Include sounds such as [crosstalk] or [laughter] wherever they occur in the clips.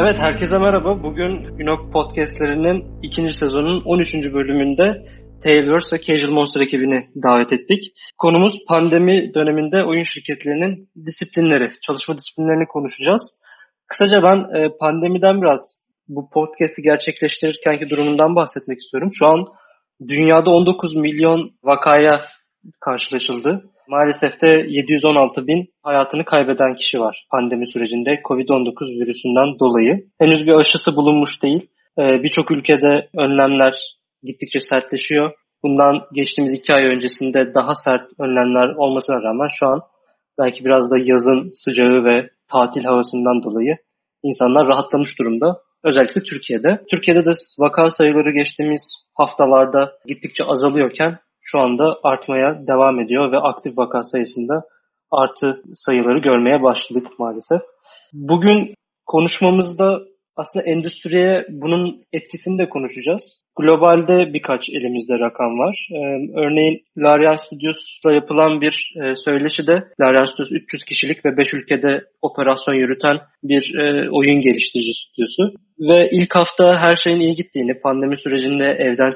Evet herkese merhaba. Bugün Günok Podcast'lerinin ikinci sezonunun 13. bölümünde Tailverse ve Casual Monster ekibini davet ettik. Konumuz pandemi döneminde oyun şirketlerinin disiplinleri, çalışma disiplinlerini konuşacağız. Kısaca ben e, pandemiden biraz bu podcast'i gerçekleştirirkenki durumundan bahsetmek istiyorum. Şu an dünyada 19 milyon vakaya karşılaşıldı. Maalesef de 716 bin hayatını kaybeden kişi var pandemi sürecinde COVID-19 virüsünden dolayı. Henüz bir aşısı bulunmuş değil. Ee, Birçok ülkede önlemler gittikçe sertleşiyor. Bundan geçtiğimiz iki ay öncesinde daha sert önlemler olmasına rağmen şu an belki biraz da yazın sıcağı ve tatil havasından dolayı insanlar rahatlamış durumda. Özellikle Türkiye'de. Türkiye'de de vaka sayıları geçtiğimiz haftalarda gittikçe azalıyorken şu anda artmaya devam ediyor ve aktif vaka sayısında artı sayıları görmeye başladık maalesef. Bugün konuşmamızda aslında endüstriye bunun etkisini de konuşacağız. Globalde birkaç elimizde rakam var. Ee, örneğin Larian Studios'la yapılan bir e, söyleşide Larian Studios 300 kişilik ve 5 ülkede operasyon yürüten bir e, oyun geliştirici stüdyosu. Ve ilk hafta her şeyin iyi gittiğini, pandemi sürecinde evden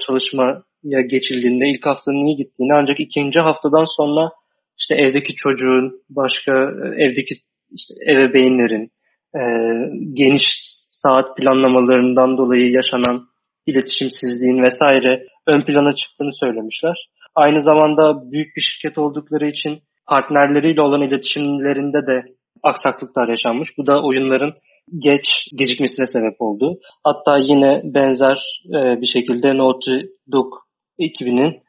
çalışmaya geçildiğinde ilk haftanın iyi gittiğini ancak ikinci haftadan sonra işte evdeki çocuğun, başka e, evdeki işte ebeveynlerin, e, geniş saat planlamalarından dolayı yaşanan iletişimsizliğin vesaire ön plana çıktığını söylemişler. Aynı zamanda büyük bir şirket oldukları için partnerleriyle olan iletişimlerinde de aksaklıklar yaşanmış. Bu da oyunların geç gecikmesine sebep oldu. Hatta yine benzer e, bir şekilde Naughty Dog ekibinin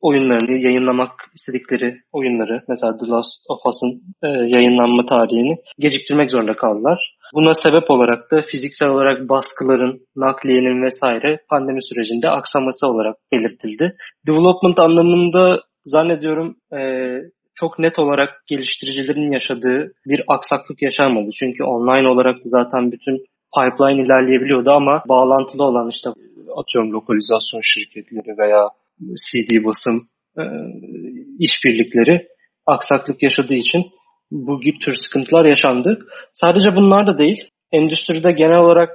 oyunlarını yayınlamak istedikleri oyunları mesela The Last of Us'ın e, yayınlanma tarihini geciktirmek zorunda kaldılar. Buna sebep olarak da fiziksel olarak baskıların, nakliyenin vesaire pandemi sürecinde aksaması olarak belirtildi. Development anlamında zannediyorum e, çok net olarak geliştiricilerin yaşadığı bir aksaklık yaşanmadı. Çünkü online olarak zaten bütün pipeline ilerleyebiliyordu ama bağlantılı olan işte atıyorum lokalizasyon şirketleri veya CD basım e, işbirlikleri aksaklık yaşadığı için bu gibi tür sıkıntılar yaşandı. Sadece bunlar da değil. Endüstride genel olarak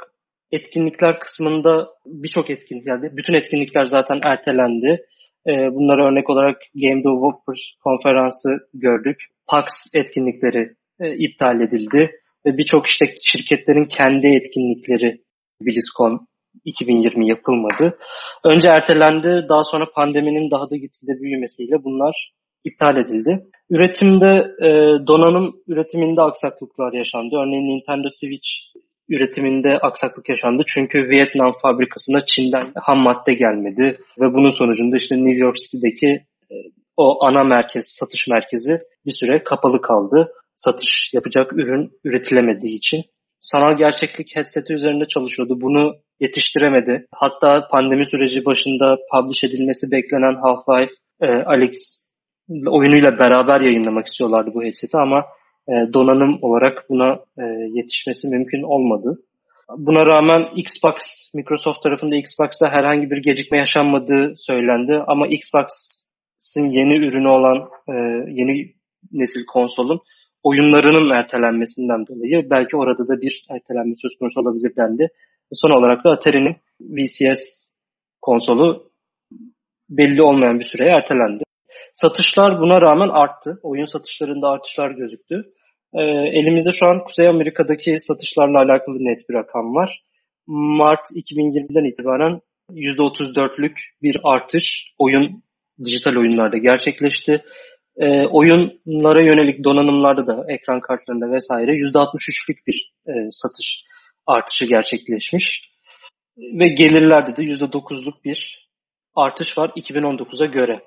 etkinlikler kısmında birçok etkinlik yani bütün etkinlikler zaten ertelendi. E, bunlara örnek olarak Game Developers konferansı gördük. PAX etkinlikleri e, iptal edildi ve birçok işte şirketlerin kendi etkinlikleri BlizzCon 2020 yapılmadı. Önce ertelendi, daha sonra pandeminin daha da gitgide büyümesiyle bunlar iptal edildi. Üretimde e, donanım üretiminde aksaklıklar yaşandı. Örneğin Nintendo Switch üretiminde aksaklık yaşandı. Çünkü Vietnam fabrikasına Çin'den ham madde gelmedi ve bunun sonucunda işte New York City'deki e, o ana merkez, satış merkezi bir süre kapalı kaldı. Satış yapacak ürün üretilemediği için. Sanal gerçeklik headseti üzerinde çalışıyordu. Bunu yetiştiremedi. Hatta pandemi süreci başında publish edilmesi beklenen Half-Life e, Alex oyunuyla beraber yayınlamak istiyorlardı bu headseti ama e, donanım olarak buna e, yetişmesi mümkün olmadı. Buna rağmen Xbox, Microsoft tarafında Xbox'ta herhangi bir gecikme yaşanmadığı söylendi ama Xbox'ın yeni ürünü olan e, yeni nesil konsolun oyunlarının ertelenmesinden dolayı belki orada da bir ertelenme söz konusu olabilir dendi. Son olarak da Atari'nin VCS konsolu belli olmayan bir süreye ertelendi. Satışlar buna rağmen arttı. Oyun satışlarında artışlar gözüktü. E, elimizde şu an Kuzey Amerika'daki satışlarla alakalı net bir rakam var. Mart 2020'den itibaren %34'lük bir artış oyun dijital oyunlarda gerçekleşti. E, oyunlara yönelik donanımlarda da ekran kartlarında vesaire %63'lük bir e, satış artışı gerçekleşmiş. Ve gelirlerde de %9'luk bir artış var 2019'a göre.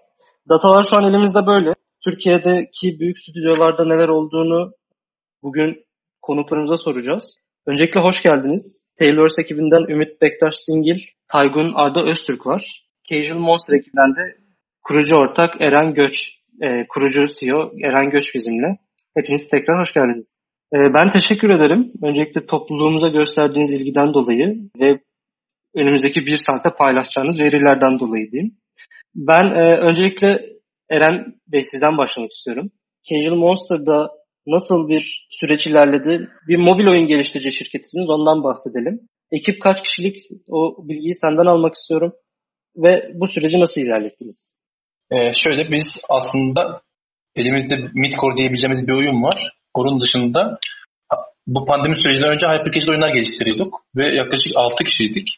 Datalar şu an elimizde böyle. Türkiye'deki büyük stüdyolarda neler olduğunu bugün konuklarımıza soracağız. Öncelikle hoş geldiniz. Taylor's ekibinden Ümit Bektaş Singil, Taygun Arda Öztürk var. Casual Monster ekibinden de kurucu ortak Eren Göç, e, kurucu CEO Eren Göç bizimle. Hepiniz tekrar hoş geldiniz. E, ben teşekkür ederim. Öncelikle topluluğumuza gösterdiğiniz ilgiden dolayı ve önümüzdeki bir saatte paylaşacağınız verilerden dolayı diyeyim. Ben e, öncelikle Eren Bey sizden başlamak istiyorum. Casual Monster'da Nasıl bir süreç ilerledi? Bir mobil oyun geliştirici şirketisiniz ondan bahsedelim. Ekip kaç kişilik o bilgiyi senden almak istiyorum. Ve bu süreci nasıl ilerlettiniz? Ee, şöyle biz aslında elimizde Midcore diyebileceğimiz bir oyun var. Onun dışında bu pandemi sürecinden önce hypercasual oyunlar geliştiriyorduk ve yaklaşık 6 kişiydik.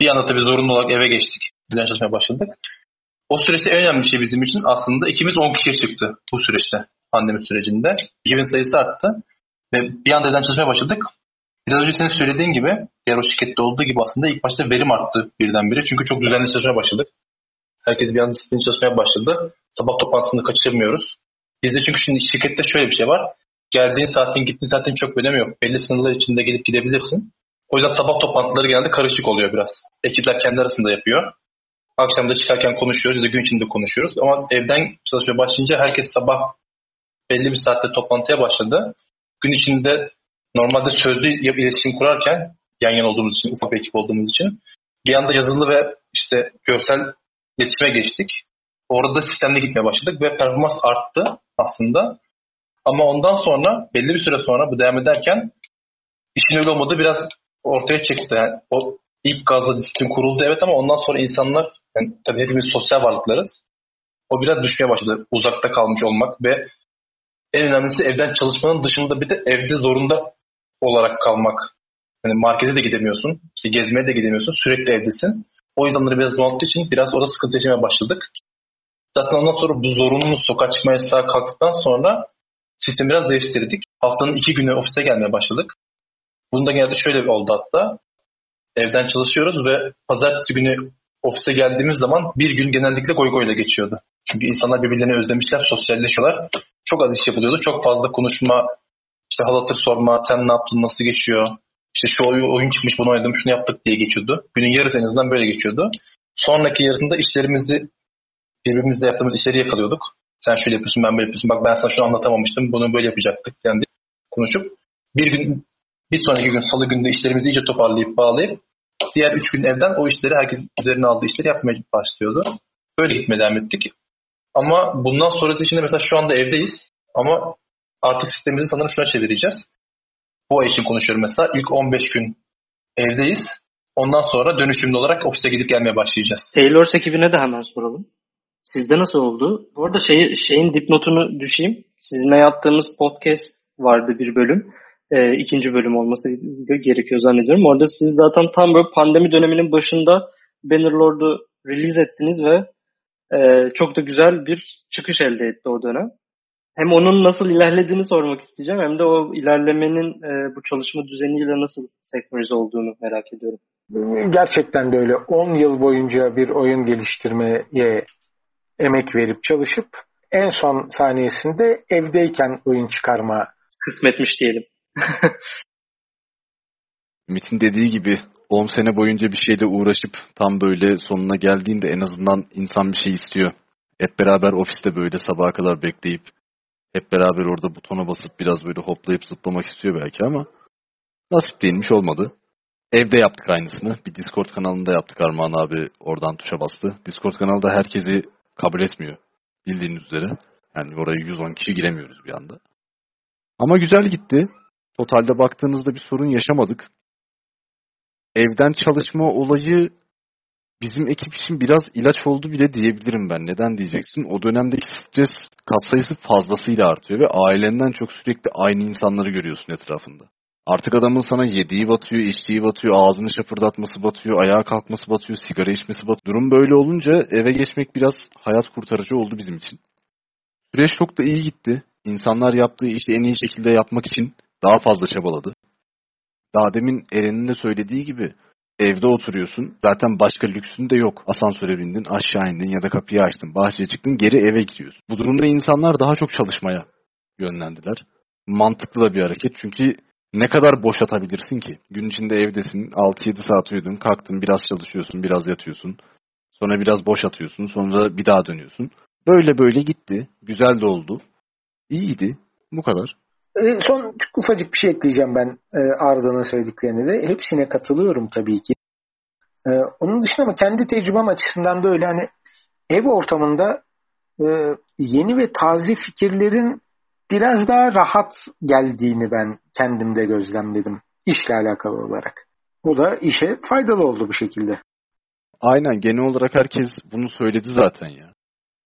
Bir anda tabii zorunlu olarak eve geçtik. Birden çalışmaya başladık. O süreçte en önemli şey bizim için aslında ikimiz 10 kişiye çıktı bu süreçte pandemi sürecinde. Ekibin sayısı arttı ve bir anda evden çalışmaya başladık. Biraz önce senin söylediğin gibi diğer o şirkette olduğu gibi aslında ilk başta verim arttı birdenbire. Çünkü çok düzenli çalışmaya başladık. Herkes bir anda disiplin çalışmaya başladı. Sabah toplantısını kaçırmıyoruz. Bizde çünkü şimdi şirkette şöyle bir şey var. Geldiğin saatin gittiğin saatin çok önemi yok. Belli sınırlar içinde gelip gidebilirsin. O yüzden sabah toplantıları genelde karışık oluyor biraz. Ekipler kendi arasında yapıyor. Akşam da çıkarken konuşuyoruz ya da gün içinde konuşuyoruz. Ama evden çalışmaya başlayınca herkes sabah belli bir saatte toplantıya başladı. Gün içinde normalde sözlü iletişim kurarken yan yana olduğumuz için, ufak ekip olduğumuz için bir anda yazılı ve işte görsel iletişime geçtik. Orada sistemde gitmeye başladık ve performans arttı aslında. Ama ondan sonra belli bir süre sonra bu devam ederken işin öyle olmadığı biraz ortaya çıktı. Yani o ilk gazla disiplin kuruldu evet ama ondan sonra insanlar yani tabii hepimiz sosyal varlıklarız. O biraz düşmeye başladı. Uzakta kalmış olmak ve en önemlisi evden çalışmanın dışında bir de evde zorunda olarak kalmak. Yani markete de gidemiyorsun, işte gezmeye de gidemiyorsun, sürekli evdesin. O insanları biraz bunalttığı için biraz orada sıkıntı yaşamaya başladık. Zaten ondan sonra bu zorunlu sokağa çıkma yasağı kalktıktan sonra sistemi biraz değiştirdik. Haftanın iki günü ofise gelmeye başladık. Bunda genelde şöyle oldu hatta. Evden çalışıyoruz ve pazartesi günü ofise geldiğimiz zaman bir gün genellikle goy goyla geçiyordu. Çünkü insanlar birbirlerini özlemişler, sosyalleşiyorlar. Çok az iş yapılıyordu. Çok fazla konuşma, işte hal hatır sorma, sen ne yaptın, nasıl geçiyor, işte şu oyun çıkmış bunu oynadım, şunu yaptık diye geçiyordu. Günün yarısı en azından böyle geçiyordu. Sonraki yarısında işlerimizi birbirimizle yaptığımız işleri yakalıyorduk. Sen şöyle yapıyorsun, ben böyle yapıyorsun. Bak ben sana şunu anlatamamıştım, bunu böyle yapacaktık. Yani konuşup bir gün, bir sonraki gün salı günde işlerimizi iyice toparlayıp bağlayıp diğer üç gün evden o işleri herkes üzerine aldığı işleri yapmaya başlıyordu. Böyle gitmeye devam ettik. Ama bundan sonrası için de mesela şu anda evdeyiz. Ama artık sistemimizi sanırım şuna çevireceğiz. Bu ay için konuşuyorum mesela. İlk 15 gün evdeyiz. Ondan sonra dönüşümlü olarak ofise gidip gelmeye başlayacağız. Taylor ekibine de hemen soralım. Sizde nasıl oldu? Bu arada şey, şeyin dipnotunu düşeyim. Sizinle yaptığımız podcast vardı bir bölüm. E, ikinci bölüm olması gerekiyor zannediyorum. Orada siz zaten tam böyle pandemi döneminin başında Bannerlord'u release ettiniz ve e, çok da güzel bir çıkış elde etti o dönem. Hem onun nasıl ilerlediğini sormak isteyeceğim hem de o ilerlemenin e, bu çalışma düzeniyle nasıl senkronize olduğunu merak ediyorum. Gerçekten de öyle. 10 yıl boyunca bir oyun geliştirmeye emek verip çalışıp en son saniyesinde evdeyken oyun çıkarma kısmetmiş diyelim. [laughs] Ümit'in dediği gibi 10 sene boyunca bir şeyle uğraşıp tam böyle sonuna geldiğinde en azından insan bir şey istiyor. Hep beraber ofiste böyle sabaha kadar bekleyip hep beraber orada butona basıp biraz böyle hoplayıp zıplamak istiyor belki ama nasip değilmiş olmadı. Evde yaptık aynısını. Bir Discord kanalında yaptık Armağan abi oradan tuşa bastı. Discord kanalda herkesi kabul etmiyor. Bildiğiniz üzere. Yani oraya 110 kişi giremiyoruz bir anda. Ama güzel gitti. Totalde baktığınızda bir sorun yaşamadık. Evden çalışma olayı bizim ekip için biraz ilaç oldu bile diyebilirim ben. Neden diyeceksin? O dönemdeki stres katsayısı fazlasıyla artıyor ve ailenden çok sürekli aynı insanları görüyorsun etrafında. Artık adamın sana yediği batıyor, içtiği batıyor, ağzını şapırdatması batıyor, ayağa kalkması batıyor, sigara içmesi batıyor. Durum böyle olunca eve geçmek biraz hayat kurtarıcı oldu bizim için. Süreç çok da iyi gitti. İnsanlar yaptığı işi en iyi şekilde yapmak için daha fazla çabaladı. Daha demin Eren'in de söylediği gibi evde oturuyorsun. Zaten başka lüksün de yok. Asansöre bindin, aşağı indin ya da kapıyı açtın, bahçeye çıktın, geri eve gidiyorsun. Bu durumda insanlar daha çok çalışmaya yönlendiler. Mantıklı da bir hareket çünkü ne kadar boş atabilirsin ki? Gün içinde evdesin, 6-7 saat uyudun, kalktın, biraz çalışıyorsun, biraz yatıyorsun. Sonra biraz boş atıyorsun, sonra bir daha dönüyorsun. Böyle böyle gitti. Güzel de oldu. İyiydi. Bu kadar. E, son çok ufacık bir şey ekleyeceğim ben e, Arda'nın söylediklerine de. Hepsine katılıyorum tabii ki. E, onun dışında ama kendi tecrübem açısından da öyle hani ev ortamında e, yeni ve taze fikirlerin biraz daha rahat geldiğini ben kendimde gözlemledim işle alakalı olarak. Bu da işe faydalı oldu bu şekilde. Aynen genel olarak herkes bunu söyledi zaten ya.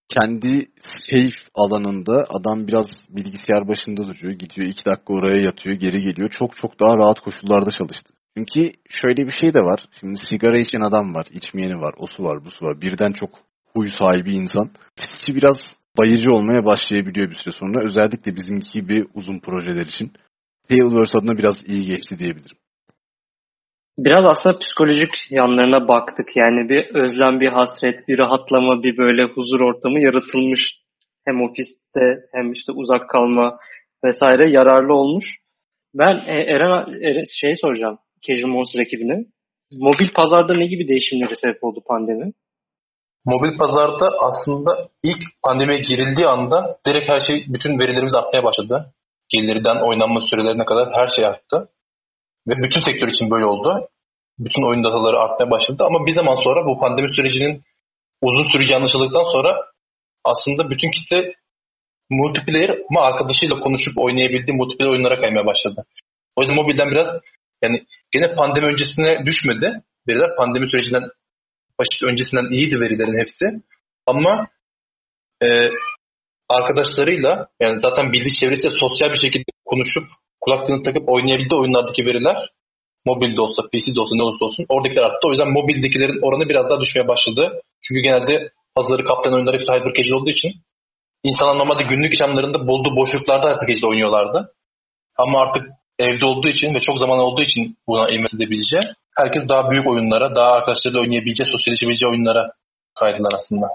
Kendi safe alanında adam biraz bilgisayar başında duruyor. Gidiyor iki dakika oraya yatıyor geri geliyor. Çok çok daha rahat koşullarda çalıştı. Çünkü şöyle bir şey de var. Şimdi sigara içen adam var, içmeyeni var, o su var, bu su var. Birden çok huy sahibi insan. Ofisçi biraz bayıcı olmaya başlayabiliyor bir süre sonra. Özellikle bizimki gibi uzun projeler için. Tailverse adına biraz iyi geçti diyebilirim. Biraz aslında psikolojik yanlarına baktık. Yani bir özlem, bir hasret, bir rahatlama, bir böyle huzur ortamı yaratılmış. Hem ofiste hem işte uzak kalma vesaire yararlı olmuş. Ben e, Eren, Eren şey soracağım. Casual Monster ekibine. Mobil pazarda ne gibi değişimlere sebep oldu pandemi? Mobil pazarda aslında ilk pandemiye girildiği anda direkt her şey, bütün verilerimiz artmaya başladı. Gelirden oynanma sürelerine kadar her şey arttı. Ve bütün sektör için böyle oldu. Bütün oyun dataları artmaya başladı. Ama bir zaman sonra bu pandemi sürecinin uzun süreceği anlaşıldıktan sonra aslında bütün kitle multiplayer ama arkadaşıyla konuşup oynayabildiği multiplayer oyunlara kaymaya başladı. O yüzden mobilden biraz yani gene pandemi öncesine düşmedi. Veriler pandemi sürecinden başı öncesinden iyiydi verilerin hepsi. Ama e, arkadaşlarıyla yani zaten bildiği çevresiyle sosyal bir şekilde konuşup kulaklığını takıp oynayabildiği oyunlardaki veriler mobilde olsa, PC'de olsa ne olursa olsun oradakiler arttı. O yüzden mobildekilerin oranı biraz daha düşmeye başladı. Çünkü genelde pazarı kaplayan oyunlar hepsi hyper casual olduğu için insanlar normalde günlük yaşamlarında bulduğu boşluklarda hyper casual oynuyorlardı. Ama artık evde olduğu için ve çok zaman olduğu için buna eğmesi edebileceği herkes daha büyük oyunlara, daha arkadaşlarıyla oynayabileceği, sosyalleşebileceği oyunlara kaydılar aslında.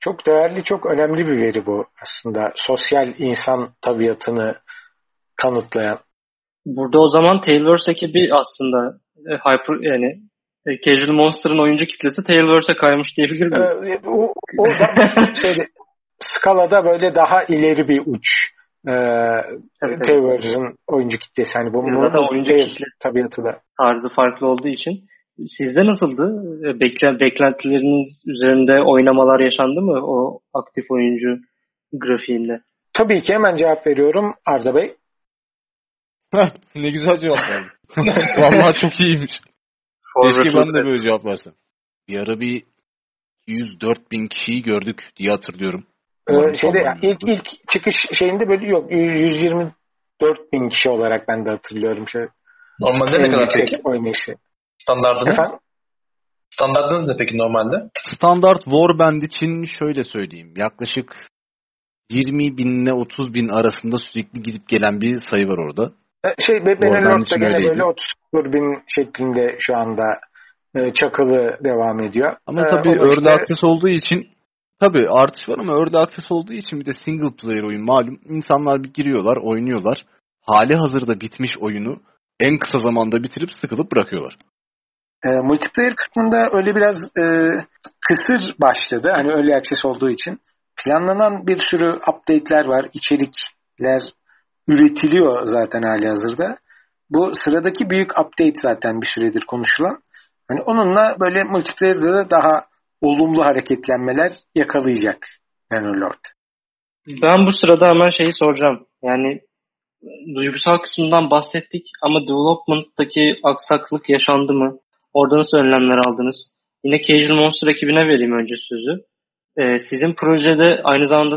Çok değerli, çok önemli bir veri bu aslında. Sosyal insan tabiatını kanıtlayan. Burada o zaman Tailverse ekibi aslında e, hyper yani e, Casual Monster'ın oyuncu kitlesi Tailverse'e kaymış diyebilir miyiz? Ee, o, o da [laughs] şeyde, skalada böyle daha ileri bir uç. Ee, evet, Tailverse'ın oyuncu kitlesi. Hani bu Zaten oyuncu kitlesi tabiatı da. Tarzı farklı olduğu için. Sizde nasıldı? Beklen, beklentileriniz üzerinde oynamalar yaşandı mı o aktif oyuncu grafiğinde? Tabii ki hemen cevap veriyorum Arda Bey. [laughs] ne güzel cevap verdin. [laughs] Vallahi çok iyiymiş. Keşke ben de böyle cevap versem. Bir ara bir 104 bin kişiyi gördük diye hatırlıyorum. Ee, şeyde, ilk, ilk çıkış şeyinde böyle yok 124 bin kişi olarak ben de hatırlıyorum. Şey, Normalde ne kadar peki? Oynayışı. Standartınız? Efendim? Standartınız ne peki normalde? Standart Warband için şöyle söyleyeyim. Yaklaşık 20 binle 30 bin arasında sürekli gidip gelen bir sayı var orada. Şey Benelort'ta gene böyle 30 bin şeklinde şu anda e, çakılı devam ediyor. Ama e, tabii early işte... access olduğu için tabii artış var ama early access olduğu için bir de single player oyun malum. insanlar bir giriyorlar, oynuyorlar. Hali hazırda bitmiş oyunu en kısa zamanda bitirip sıkılıp bırakıyorlar. E, multiplayer kısmında öyle biraz e, kısır başladı. Hani early access olduğu için. Planlanan bir sürü update'ler var, içerikler üretiliyor zaten hali hazırda. Bu sıradaki büyük update zaten bir süredir konuşulan. Hani onunla böyle multiplayer'da da daha olumlu hareketlenmeler yakalayacak Bannerlord. Ben bu sırada hemen şeyi soracağım. Yani duygusal kısmından bahsettik ama development'taki aksaklık yaşandı mı? Orada nasıl önlemler aldınız? Yine Casual Monster ekibine vereyim önce sözü. Ee, sizin projede aynı zamanda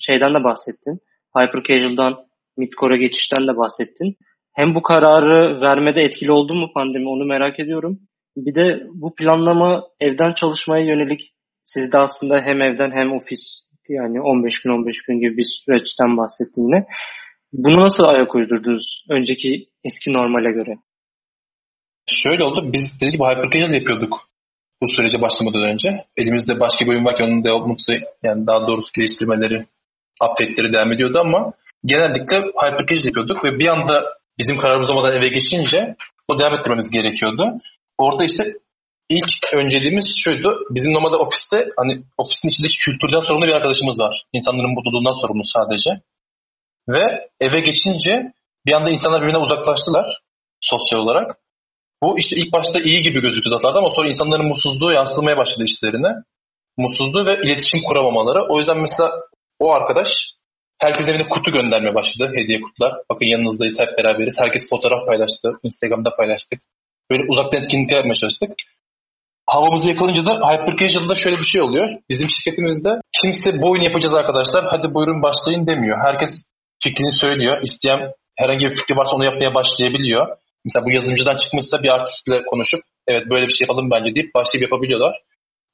şeyden de bahsettin. Hyper Casual'dan Midcore'a geçişten de bahsettin. Hem bu kararı vermede etkili oldu mu pandemi onu merak ediyorum. Bir de bu planlama evden çalışmaya yönelik sizde aslında hem evden hem ofis yani 15 gün 15 gün gibi bir süreçten bahsettin yine. Bunu nasıl ayak uydurdunuz önceki eski normale göre? Şöyle oldu. Biz dediğim gibi hypercasual yapıyorduk bu sürece başlamadan önce. Elimizde başka bir oyun varken development'ı yani daha doğrusu geliştirmeleri, update'leri devam ediyordu ama genellikle hypercasual yapıyorduk ve bir anda bizim kararımız olmadan eve geçince o devam ettirmemiz gerekiyordu. Orada işte ilk önceliğimiz şuydu. Bizim normalde ofiste hani ofisin içindeki kültürden sorumlu bir arkadaşımız var. İnsanların mutluluğundan sorumlu sadece. Ve eve geçince bir anda insanlar birbirine uzaklaştılar sosyal olarak. Bu işte ilk başta iyi gibi gözüktü datalarda ama sonra insanların mutsuzluğu yansımaya başladı işlerine. Mutsuzluğu ve iletişim kuramamaları. O yüzden mesela o arkadaş Herkes evine kutu göndermeye başladı. Hediye kutular. Bakın yanınızdayız hep beraberiz. Herkes fotoğraf paylaştı. Instagram'da paylaştık. Böyle uzaktan etkinlikler yapmaya çalıştık. Havamızı yakalayınca da Hyper Casual'da şöyle bir şey oluyor. Bizim şirketimizde kimse bu oyunu yapacağız arkadaşlar. Hadi buyurun başlayın demiyor. Herkes fikrini söylüyor. İsteyen herhangi bir fikri varsa onu yapmaya başlayabiliyor. Mesela bu yazılımcıdan çıkmışsa bir artistle konuşup evet böyle bir şey yapalım bence deyip başlayıp yapabiliyorlar.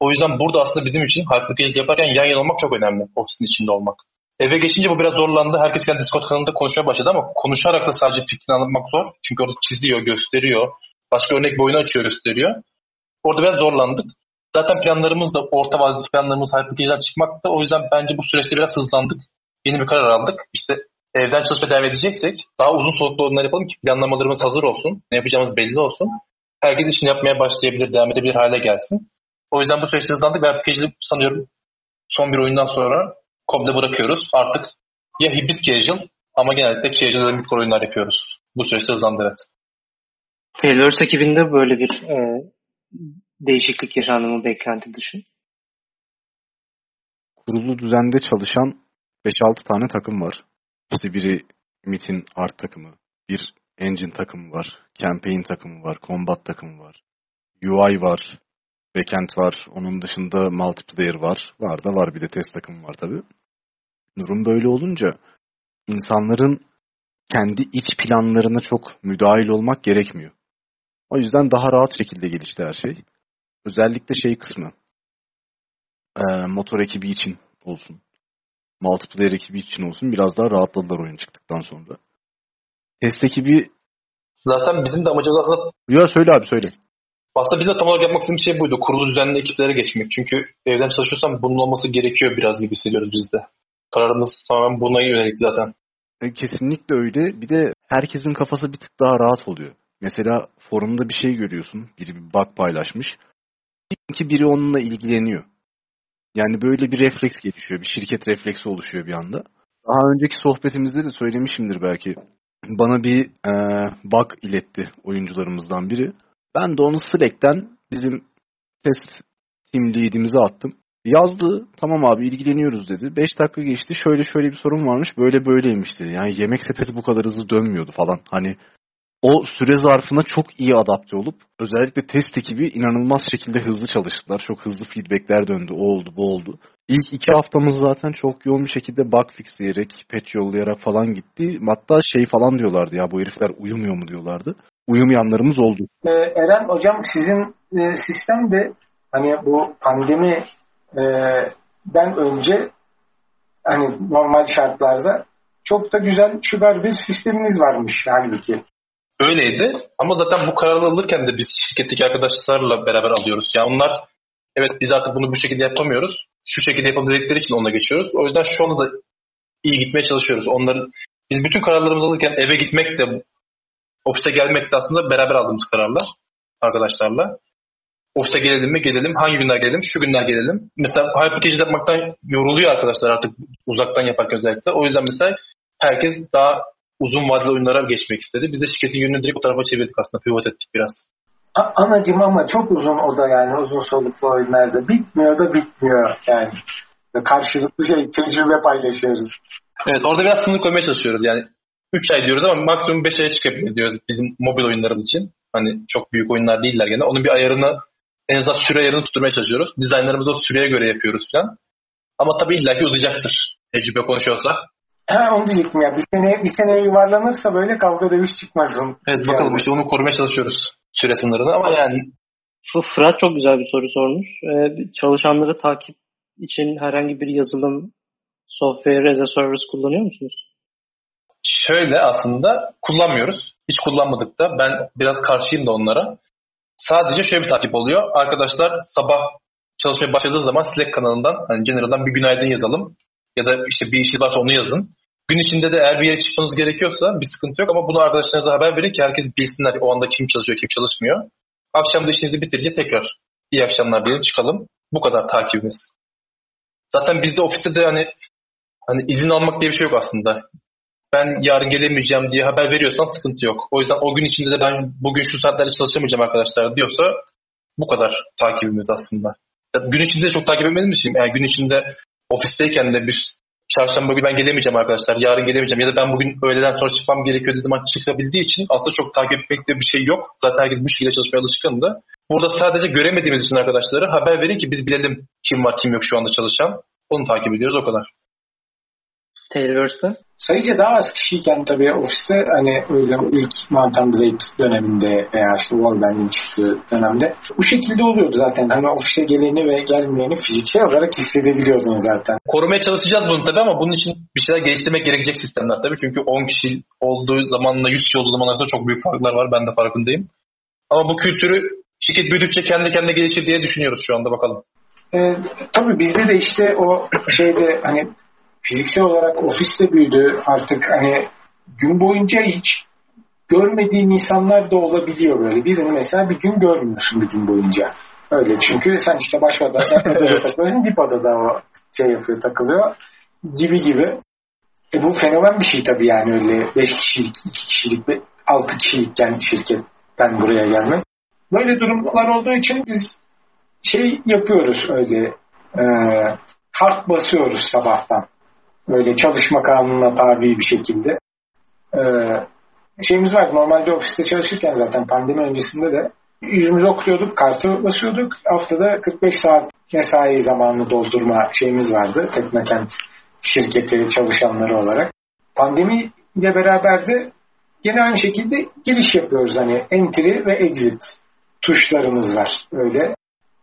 O yüzden burada aslında bizim için Hyper Casual yaparken yan yana olmak çok önemli. Ofisin içinde olmak. Eve geçince bu biraz zorlandı. Herkes kendi Discord kanalında konuşmaya başladı ama konuşarak da sadece fikrini anlatmak zor. Çünkü orada çiziyor, gösteriyor. Başka örnek bir açıyor, gösteriyor. Orada biraz zorlandık. Zaten planlarımız da orta vadeli planlarımız Hypercase'den çıkmakta. O yüzden bence bu süreçte biraz hızlandık. Yeni bir karar aldık. İşte evden çalışmaya devam edeceksek daha uzun soluklu oyunlar yapalım ki planlamalarımız hazır olsun. Ne yapacağımız belli olsun. Herkes işini yapmaya başlayabilir, devam edebilir hale gelsin. O yüzden bu süreçte hızlandık ve Hypercase'i sanıyorum son bir oyundan sonra komple bırakıyoruz. Artık ya hibrit casual ama genellikle casual ve oyunlar yapıyoruz. Bu süreçte hızlandı evet. Taylor's ekibinde böyle bir e, değişiklik yaşandı mı beklenti dışı? Kurulu düzende çalışan 5-6 tane takım var. İşte biri MIT'in art takımı, bir engine takımı var, campaign takımı var, combat takımı var, UI var, backend var, onun dışında multiplayer var. Var da var bir de test takımı var tabi. Durum böyle olunca insanların kendi iç planlarına çok müdahil olmak gerekmiyor. O yüzden daha rahat şekilde gelişti her şey. Özellikle şey kısmı. E, motor ekibi için olsun. Multiplayer ekibi için olsun. Biraz daha rahatladılar oyun çıktıktan sonra. Test ekibi... Zaten bizim de amacımız aslında... Ya söyle abi söyle. Aslında biz de tam olarak yapmak istediğimiz şey buydu. Kurulu düzenli ekiplere geçmek. Çünkü evden çalışıyorsam bunun olması gerekiyor biraz gibi hissediyoruz biz de. Kararımız tamamen buna yönelik zaten. E, kesinlikle öyle. Bir de herkesin kafası bir tık daha rahat oluyor. Mesela forumda bir şey görüyorsun. Biri bir bug paylaşmış. Ki biri onunla ilgileniyor. Yani böyle bir refleks gelişiyor. Bir şirket refleksi oluşuyor bir anda. Daha önceki sohbetimizde de söylemişimdir belki. Bana bir e, bug iletti oyuncularımızdan biri. Ben de onu Slack'ten bizim test team lead'imize attım. Yazdı. Tamam abi ilgileniyoruz dedi. 5 dakika geçti. Şöyle şöyle bir sorun varmış. Böyle böyleymiş dedi. Yani yemek sepeti bu kadar hızlı dönmüyordu falan. Hani o süre zarfına çok iyi adapte olup özellikle test ekibi inanılmaz şekilde hızlı çalıştılar. Çok hızlı feedbackler döndü. O oldu, bu oldu. İlk iki haftamız zaten çok yoğun bir şekilde bug fixleyerek, patch yollayarak falan gitti. Hatta şey falan diyorlardı ya bu herifler uyumuyor mu diyorlardı. Uyumayanlarımız oldu. Ee, Eren hocam sizin e, sistem de hani bu pandemi e, den önce hani normal şartlarda çok da güzel şugar bir sisteminiz varmış halbuki. Öyleydi ama zaten bu kararı alırken de biz şirketteki arkadaşlarla beraber alıyoruz. Yani onlar evet biz artık bunu bu şekilde yapamıyoruz. Şu şekilde yapabildikleri için ona geçiyoruz. O yüzden şu anda da iyi gitmeye çalışıyoruz. Onların biz bütün kararlarımızı alırken eve gitmek de ofise gelmek de aslında beraber aldığımız kararlar arkadaşlarla. Ofise gelelim mi? Gelelim. Hangi günler gelelim? Şu günler gelelim. Mesela hypercasual yapmaktan yoruluyor arkadaşlar artık uzaktan yaparken özellikle. O yüzden mesela herkes daha uzun vadeli oyunlara geçmek istedi. Biz de şirketin yönünü direkt o tarafa çevirdik aslında. Pivot ettik biraz. Anacım ama çok uzun o da yani uzun soluklu oyunlarda. Bitmiyor da bitmiyor yani. Karşılıklı şey tecrübe paylaşıyoruz. Evet orada biraz sınır koymaya çalışıyoruz. Yani 3 ay diyoruz ama maksimum 5 aya çıkabilir diyoruz bizim mobil oyunlarımız için. Hani çok büyük oyunlar değiller gene. Onun bir ayarını en azından süre ayarını tutturmaya çalışıyoruz. Dizaynlarımızı o süreye göre yapıyoruz falan. Ama tabii illaki uzayacaktır. Tecrübe konuşuyorsa. Ha onu diyecektim ya. Bir sene bir seneye yuvarlanırsa böyle kavga dövüş çıkmasın. Evet bakalım yani. işte onu korumaya çalışıyoruz. Süre sınırını ama yani. Fırat çok güzel bir soru sormuş. Ee, çalışanları takip için herhangi bir yazılım software as a service kullanıyor musunuz? Şöyle aslında kullanmıyoruz. Hiç kullanmadık da. Ben biraz karşıyım da onlara. Sadece şöyle bir takip oluyor. Arkadaşlar sabah çalışmaya başladığı zaman Slack kanalından hani General'dan bir günaydın yazalım. Ya da işte bir işi varsa onu yazın. Gün içinde de eğer bir yere çıkmanız gerekiyorsa bir sıkıntı yok ama bunu arkadaşlarınıza haber verin ki herkes bilsinler o anda kim çalışıyor kim çalışmıyor. Akşam da işinizi bitirince tekrar iyi akşamlar diyelim çıkalım. Bu kadar takibimiz. Zaten bizde ofiste de hani hani izin almak diye bir şey yok aslında. Ben yarın gelemeyeceğim diye haber veriyorsan sıkıntı yok. O yüzden o gün içinde de ben bugün şu saatlerde çalışamayacağım arkadaşlar diyorsa bu kadar takibimiz aslında. Gün içinde de çok takip etmediğimiz için yani gün içinde ofisteyken de bir çarşamba günü ben gelemeyeceğim arkadaşlar, yarın gelemeyeceğim ya da ben bugün öğleden sonra çıkmam gerekiyor dediği zaman çıkabildiği için aslında çok takip etmekte bir şey yok. Zaten herkes bu şekilde çalışmaya alışkındı. Burada sadece göremediğimiz için arkadaşlara haber verin ki biz bilelim kim var kim yok şu anda çalışan. Onu takip ediyoruz o kadar. Tailverse'de? Sayıca daha az kişiyken tabii ofiste hani öyle ilk Mountain Blade döneminde veya işte Warband'in çıktığı dönemde bu şekilde oluyordu zaten. Hani ofise geleni ve gelmeyeni fiziksel olarak hissedebiliyordun zaten. Korumaya çalışacağız bunu tabii ama bunun için bir şeyler geliştirmek gerekecek sistemler tabii. Çünkü 10 kişi olduğu zamanla 100 kişi olduğu zaman arasında çok büyük farklar var. Ben de farkındayım. Ama bu kültürü şirket büyüdükçe kendi kendine gelişir diye düşünüyoruz şu anda bakalım. Ee, tabii bizde de işte o şeyde hani fiziksel olarak ofiste büyüdü. Artık hani gün boyunca hiç görmediğin insanlar da olabiliyor böyle. Birini mesela bir gün görmüyorsun bir gün boyunca. Öyle çünkü sen işte baş odada [laughs] takılıyorsun, dip odada o şey yapıyor, takılıyor gibi gibi. E bu fenomen bir şey tabii yani öyle 5 kişilik, 2 kişilik, 6 kişilikken şirketten buraya gelmek. Böyle durumlar olduğu için biz şey yapıyoruz öyle e, kart basıyoruz sabahtan. Böyle çalışma kanununa tabi bir şekilde. E, şeyimiz var. Normalde ofiste çalışırken zaten pandemi öncesinde de yüzümüzü okuyorduk, kartı basıyorduk. Haftada 45 saat mesai zamanını doldurma şeyimiz vardı. Teknokent şirketi çalışanları olarak. Pandemi ile beraber de yine aynı şekilde giriş yapıyoruz. Hani entry ve exit tuşlarımız var. Öyle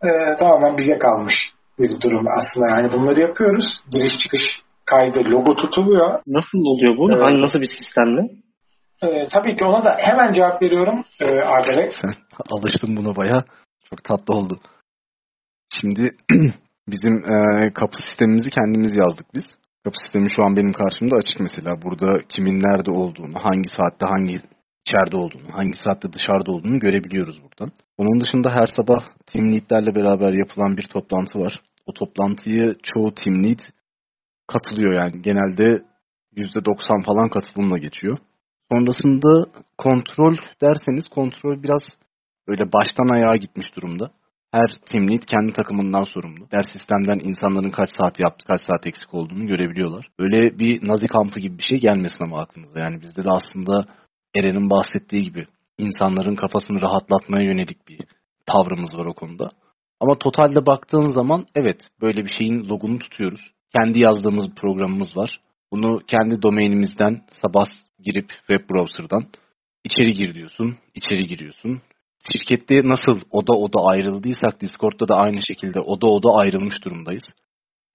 e, tamamen bize kalmış bir durum aslında. Yani bunları yapıyoruz. Giriş çıkış kaydı logo tutuluyor. Nasıl oluyor bu? Evet. Hani nasıl bir sistemle? E, tabii ki ona da hemen cevap veriyorum e, Arda Bey. Sen [laughs] alıştın buna baya. Çok tatlı oldu. Şimdi [clears throat] bizim e, kapı sistemimizi kendimiz yazdık biz. Kapı sistemi şu an benim karşımda açık mesela. Burada kimin nerede olduğunu, hangi saatte hangi içeride olduğunu, hangi saatte dışarıda olduğunu görebiliyoruz buradan. Onun dışında her sabah team leadlerle beraber yapılan bir toplantı var. O toplantıyı çoğu team lead katılıyor yani. Genelde %90 falan katılımla geçiyor. Sonrasında kontrol derseniz kontrol biraz böyle baştan ayağa gitmiş durumda. Her team lead kendi takımından sorumlu. Ders sistemden insanların kaç saat yaptı, kaç saat eksik olduğunu görebiliyorlar. Öyle bir nazi kampı gibi bir şey gelmesin ama aklınıza. Yani bizde de aslında Eren'in bahsettiği gibi insanların kafasını rahatlatmaya yönelik bir tavrımız var o konuda. Ama totalde baktığın zaman evet böyle bir şeyin logunu tutuyoruz. Kendi yazdığımız programımız var. Bunu kendi domainimizden sabah girip web browser'dan içeri gir diyorsun, içeri giriyorsun. Şirkette nasıl oda oda ayrıldıysak Discord'da da aynı şekilde oda oda ayrılmış durumdayız.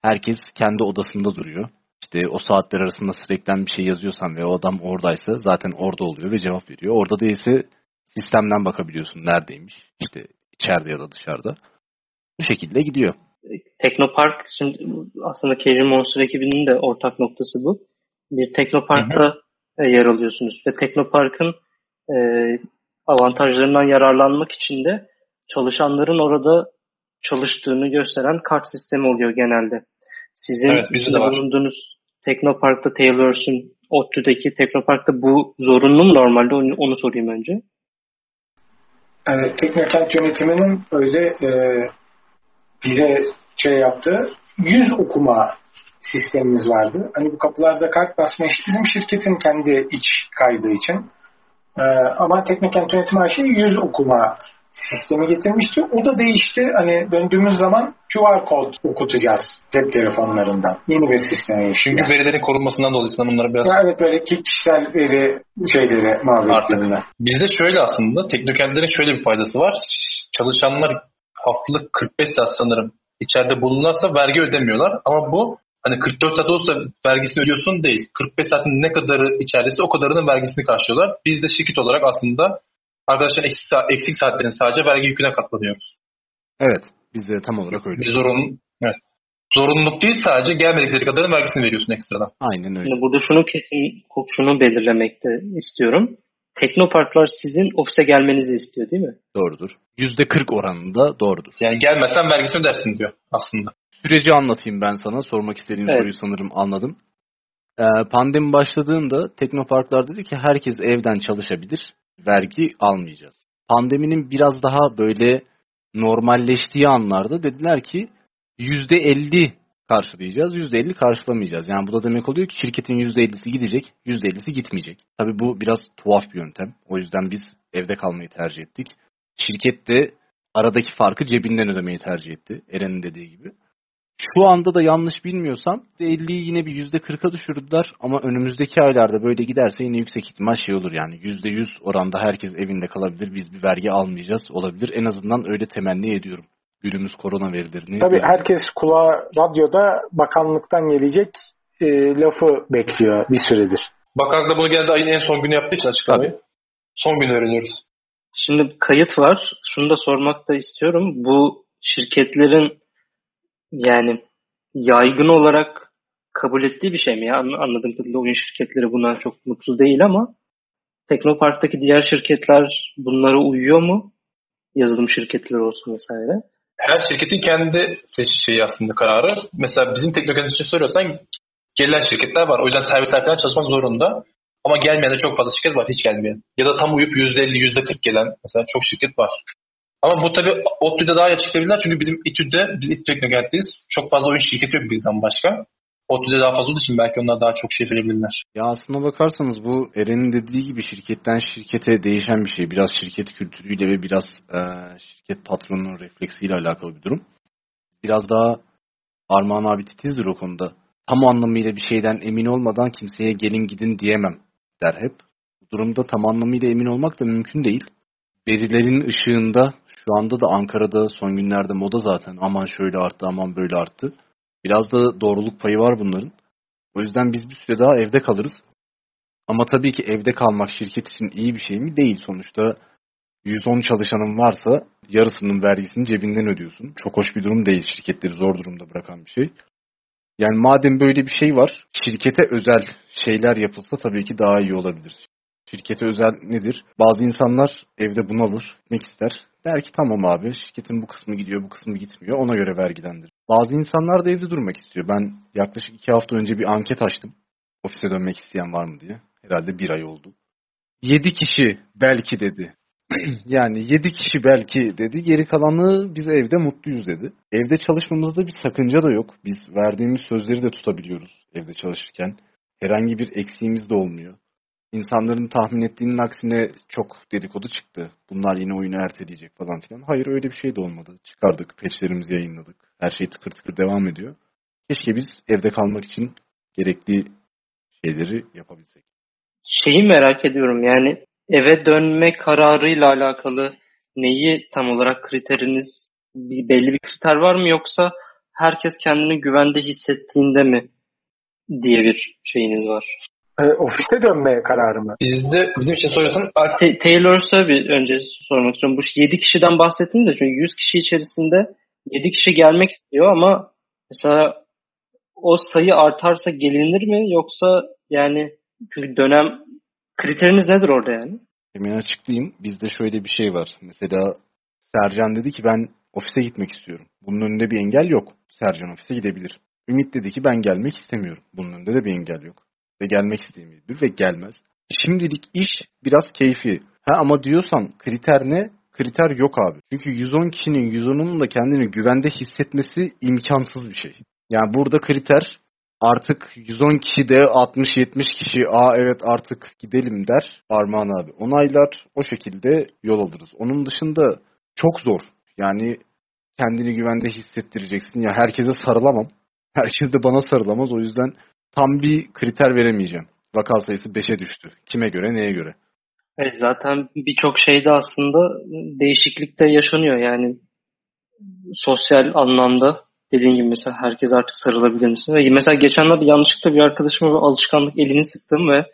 Herkes kendi odasında duruyor. İşte o saatler arasında sürekli bir şey yazıyorsan ve o adam oradaysa zaten orada oluyor ve cevap veriyor. Orada değilse sistemden bakabiliyorsun neredeymiş. İşte içeride ya da dışarıda. Bu şekilde gidiyor. Teknopark şimdi aslında Cajun Monster ekibinin de ortak noktası bu. Bir Teknopark'ta hı hı. yer alıyorsunuz ve Teknopark'ın e, avantajlarından yararlanmak için de çalışanların orada çalıştığını gösteren kart sistemi oluyor genelde. Sizin evet, bulunduğunuz Teknopark'ta Taylor'sun ODTÜ'deki Teknopark'ta bu zorunlu mu normalde? Onu, onu sorayım önce. Evet, Teknokent yönetiminin öyle e, bize şey yaptığı yüz okuma sistemimiz vardı. Hani bu kapılarda kart basma işi bizim şirketin kendi iç kaydı için. Ee, ama Teknokent Yönetimi şeyi yüz okuma sistemi getirmişti. O da değişti. Hani döndüğümüz zaman QR kod okutacağız cep telefonlarından. Yeni bir sisteme Çünkü yani. verilerin korunmasından dolayı bunlara biraz... Ya evet böyle kişisel veri şeyleri muhabbetlerinde. Bizde şöyle aslında teknokentlerin şöyle bir faydası var. Çalışanlar haftalık 45 saat sanırım içeride bulunursa vergi ödemiyorlar. Ama bu hani 44 saat olsa vergisini ödüyorsun değil. 45 saatin ne kadarı içerideyse o kadarının vergisini karşılıyorlar. Biz de şirket olarak aslında arkadaşlar eksik, saat, eksik saatlerin sadece vergi yüküne katlanıyoruz. Evet. Biz de tam olarak öyle. Bir zorun, evet. Zorunluluk değil sadece gelmedikleri kadarın vergisini veriyorsun ekstradan. Aynen öyle. Şimdi burada şunu kesin şunu belirlemekte istiyorum. Teknoparklar sizin ofise gelmenizi istiyor değil mi? Doğrudur. %40 oranında doğrudur. Yani gelmezsen vergisini ödersin diyor aslında. Süreci anlatayım ben sana. Sormak istediğin evet. soruyu sanırım anladım. Ee, pandemi başladığında Teknoparklar dedi ki herkes evden çalışabilir. Vergi almayacağız. Pandeminin biraz daha böyle normalleştiği anlarda dediler ki %50 karşılayacağız. %50 karşılamayacağız. Yani bu da demek oluyor ki şirketin %50'si gidecek, %50'si gitmeyecek. Tabii bu biraz tuhaf bir yöntem. O yüzden biz evde kalmayı tercih ettik. Şirket de aradaki farkı cebinden ödemeyi tercih etti. Eren'in dediği gibi. Şu anda da yanlış bilmiyorsam %50'yi yine bir %40'a düşürdüler ama önümüzdeki aylarda böyle giderse yine yüksek ihtimal şey olur yani %100 oranda herkes evinde kalabilir biz bir vergi almayacağız olabilir. En azından öyle temenni ediyorum günümüz korona verilerini. Tabii herkes kulağa radyoda bakanlıktan gelecek e, lafı bekliyor bir süredir. Bakanlık da bunu geldi ayın en son günü yaptığı için açıklamayı. Tabii. Son gün öğreniyoruz. Şimdi kayıt var. Şunu da sormak da istiyorum. Bu şirketlerin yani yaygın olarak kabul ettiği bir şey mi ya? Anladığım kadarıyla oyun şirketleri buna çok mutlu değil ama Teknopark'taki diğer şirketler bunlara uyuyor mu? Yazılım şirketleri olsun vesaire. Her şirketin kendi seçiş aslında kararı. Mesela bizim teknoloji için soruyorsan gelen şirketler var. O yüzden servisler çalışmak zorunda. Ama gelmeyen de çok fazla şirket var hiç gelmeyen. Ya da tam uyup %50, %40 gelen mesela çok şirket var. Ama bu tabii ODTÜ'de daha iyi açıklayabilirler çünkü bizim İTÜ'de, biz İTÜ Teknokent'teyiz. Çok fazla oyun şirketi yok bizden başka. ODTÜ'de daha fazla olduğu için belki onlar daha çok şey verebilirler. Ya aslına bakarsanız bu Eren'in dediği gibi şirketten şirkete değişen bir şey. Biraz şirket kültürüyle ve biraz e, şirket patronunun refleksiyle alakalı bir durum. Biraz daha Armağan abi titizdir o konuda. Tam anlamıyla bir şeyden emin olmadan kimseye gelin gidin diyemem der hep. Bu durumda tam anlamıyla emin olmak da mümkün değil. Verilerin ışığında şu anda da Ankara'da son günlerde moda zaten aman şöyle arttı aman böyle arttı. Biraz da doğruluk payı var bunların. O yüzden biz bir süre daha evde kalırız. Ama tabii ki evde kalmak şirket için iyi bir şey mi? Değil. Sonuçta 110 çalışanın varsa yarısının vergisini cebinden ödüyorsun. Çok hoş bir durum değil. Şirketleri zor durumda bırakan bir şey. Yani madem böyle bir şey var, şirkete özel şeyler yapılsa tabii ki daha iyi olabilir. Şirkete özel nedir? Bazı insanlar evde bunalır, gitmek ister. Der ki tamam abi şirketin bu kısmı gidiyor, bu kısmı gitmiyor. Ona göre vergilendir. Bazı insanlar da evde durmak istiyor. Ben yaklaşık iki hafta önce bir anket açtım. Ofise dönmek isteyen var mı diye. Herhalde bir ay oldu. Yedi kişi belki dedi. [clears throat] yani yedi kişi belki dedi. Geri kalanı biz evde mutluyuz dedi. Evde çalışmamızda bir sakınca da yok. Biz verdiğimiz sözleri de tutabiliyoruz evde çalışırken. Herhangi bir eksiğimiz de olmuyor. İnsanların tahmin ettiğinin aksine çok dedikodu çıktı. Bunlar yine oyunu erteleyecek falan filan. Hayır öyle bir şey de olmadı. Çıkardık, peçlerimizi yayınladık. Her şey tıkır tıkır devam ediyor. Keşke biz evde kalmak için gerekli şeyleri yapabilsek. Şeyi merak ediyorum yani eve dönme kararıyla alakalı neyi tam olarak kriteriniz bir belli bir kriter var mı yoksa herkes kendini güvende hissettiğinde mi diye bir şeyiniz var? E, ofiste dönme kararı mı? Bizde bizim için soruyorsan Taylor'sa bir önce sormak istiyorum. Bu 7 kişiden bahsettiniz de çünkü 100 kişi içerisinde 7 kişi gelmek istiyor ama mesela o sayı artarsa gelinir mi yoksa yani çünkü dönem kriteriniz nedir orada yani? Hemen açıklayayım. Bizde şöyle bir şey var. Mesela Sercan dedi ki ben ofise gitmek istiyorum. Bunun önünde bir engel yok. Sercan ofise gidebilir. Ümit dedi ki ben gelmek istemiyorum. Bunun önünde de bir engel yok ve gelmek istemeyebilir ve gelmez. Şimdilik iş biraz keyfi. Ha ama diyorsan kriter ne? Kriter yok abi. Çünkü 110 kişinin 110'unun da kendini güvende hissetmesi imkansız bir şey. Yani burada kriter artık 110 kişi de 60-70 kişi aa evet artık gidelim der Armağan abi. Onaylar o şekilde yol alırız. Onun dışında çok zor. Yani kendini güvende hissettireceksin. Ya herkese sarılamam. Herkes de bana sarılamaz. O yüzden tam bir kriter veremeyeceğim. Vaka sayısı 5'e düştü. Kime göre, neye göre? Evet, zaten birçok şeyde aslında değişiklik de yaşanıyor. Yani sosyal anlamda dediğin gibi mesela herkes artık sarılabilir misin? Ve mesela geçenlerde yanlışlıkla bir arkadaşıma bir alışkanlık elini sıktım ve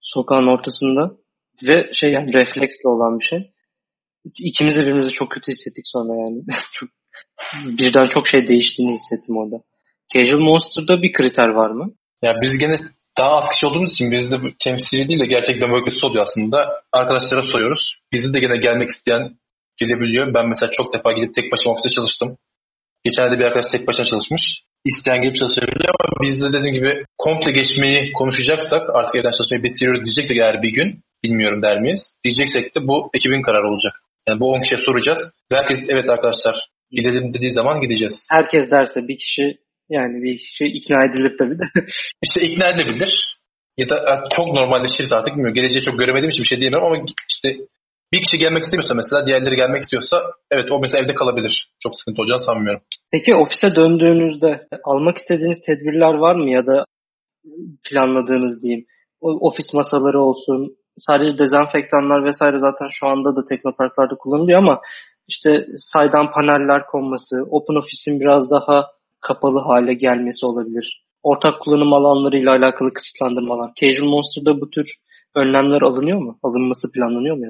sokağın ortasında ve şey yani refleksle olan bir şey. İkimiz de birbirimizi çok kötü hissettik sonra yani. [laughs] birden çok şey değiştiğini hissettim orada. Casual Monster'da bir kriter var mı? Ya biz gene daha az kişi olduğumuz için bizde temsili değil de gerçek demokrasi oluyor aslında. Arkadaşlara soruyoruz. Bizde de gene gelmek isteyen gelebiliyor. Ben mesela çok defa gidip tek başıma ofiste çalıştım. Geçen de bir arkadaş tek başına çalışmış. İsteyen gelip çalışabiliyor ama biz de dediğim gibi komple geçmeyi konuşacaksak artık evden çalışmayı bitiriyoruz diyeceksek eğer bir gün bilmiyorum der miyiz? Diyeceksek de bu ekibin kararı olacak. Yani bu 10 kişiye soracağız. Herkes evet arkadaşlar gidelim dediği zaman gideceğiz. Herkes derse bir kişi Yani bir şey ikna edilir tabii de. [laughs] İşte ikna edebilir. Ya da e, çok normalleşiriz artık bilmiyorum. Geleceği çok göremediğim için bir şey diyemem ama işte bir kişi gelmek istemiyorsa mesela diğerleri gelmek istiyorsa evet o mesela evde kalabilir. Çok sıkıntı olacağını sanmıyorum. Peki ofise döndüğünüzde almak istediğiniz tedbirler var mı ya da planladığınız diyeyim? Ofis masaları olsun, sadece dezenfektanlar vesaire zaten şu anda da teknoparklarda kullanılıyor ama işte saydam paneller konması, Open Office'in biraz daha kapalı hale gelmesi olabilir. Ortak kullanım alanlarıyla alakalı kısıtlandırmalar. Casual Monster'da bu tür önlemler alınıyor mu? Alınması planlanıyor mu?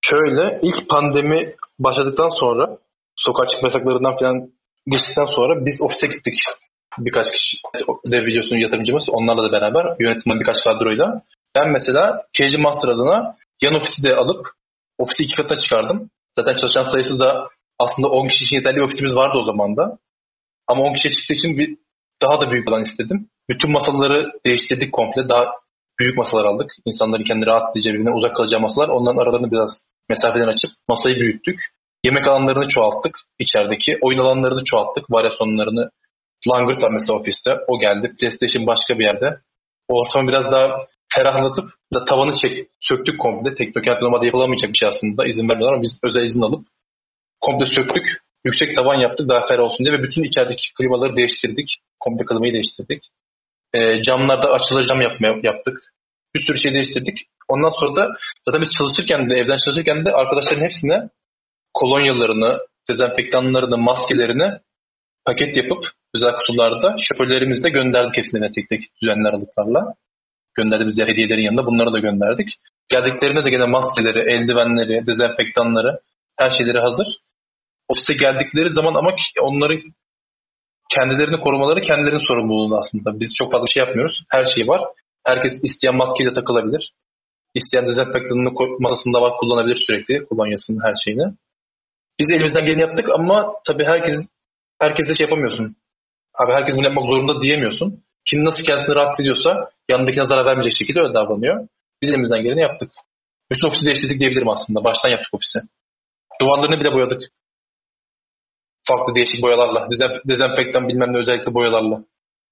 Şöyle ilk pandemi başladıktan sonra sokağa çıkma yasaklarından falan geçtikten sonra biz ofise gittik. Birkaç kişi dev videosunun yatırımcımız onlarla da beraber yönetimden birkaç kadroyla. Ben mesela Cage Master adına yan ofisi de alıp ofisi iki katına çıkardım. Zaten çalışan sayısı da aslında 10 kişi için yeterli bir ofisimiz vardı o zaman da. Ama 10 kişi çıktığı için bir daha da büyük alan istedim. Bütün masaları değiştirdik komple. Daha büyük masalar aldık. İnsanların kendi rahat edeceği birbirinden uzak kalacağı masalar. Onların aralarını biraz mesafeden açıp masayı büyüttük. Yemek alanlarını çoğalttık içerideki. Oyun alanlarını çoğalttık. Varyasyonlarını Langırt var mesela ofiste. O geldi. PlayStation başka bir yerde. O ortamı biraz daha ferahlatıp da tavanı çek, söktük komple. Teknokent normalde yapılamayacak bir şey aslında. İzin vermiyorlar ama biz özel izin alıp komple söktük. Yüksek tavan yaptık daha ferah olsun diye ve bütün içerideki klimaları değiştirdik. Komple klimayı değiştirdik. E, camlarda açılır cam yapmaya, yaptık. Bir sürü şey değiştirdik. Ondan sonra da zaten biz çalışırken de evden çalışırken de arkadaşların hepsine kolonyalarını, dezenfektanlarını, maskelerini paket yapıp özel kutularda şoförlerimizle gönderdik hepsine tek tek düzenli aralıklarla. Gönderdiğimiz hediyelerin yanında bunları da gönderdik. Geldiklerinde de gene maskeleri, eldivenleri, dezenfektanları, her şeyleri hazır. Ofise geldikleri zaman ama onları kendilerini korumaları kendilerinin sorumluluğu aslında. Biz çok fazla şey yapmıyoruz. Her şey var. Herkes isteyen maskeyle takılabilir. İsteyen dezenfektanını masasında var kullanabilir sürekli kolonyasının her şeyini. Biz de elimizden geleni yaptık ama tabii herkes herkese şey yapamıyorsun. Abi herkes bunu yapmak zorunda diyemiyorsun. Kim nasıl kendisini rahat ediyorsa yanındakine zarar vermeyecek şekilde öyle davranıyor. Biz elimizden geleni yaptık. Bütün ofisi değiştirdik diyebilirim aslında. Baştan yaptık ofisi. Duvarlarını bile boyadık. Farklı değişik boyalarla. Dezen, dezenfektan bilmem ne özellikle boyalarla.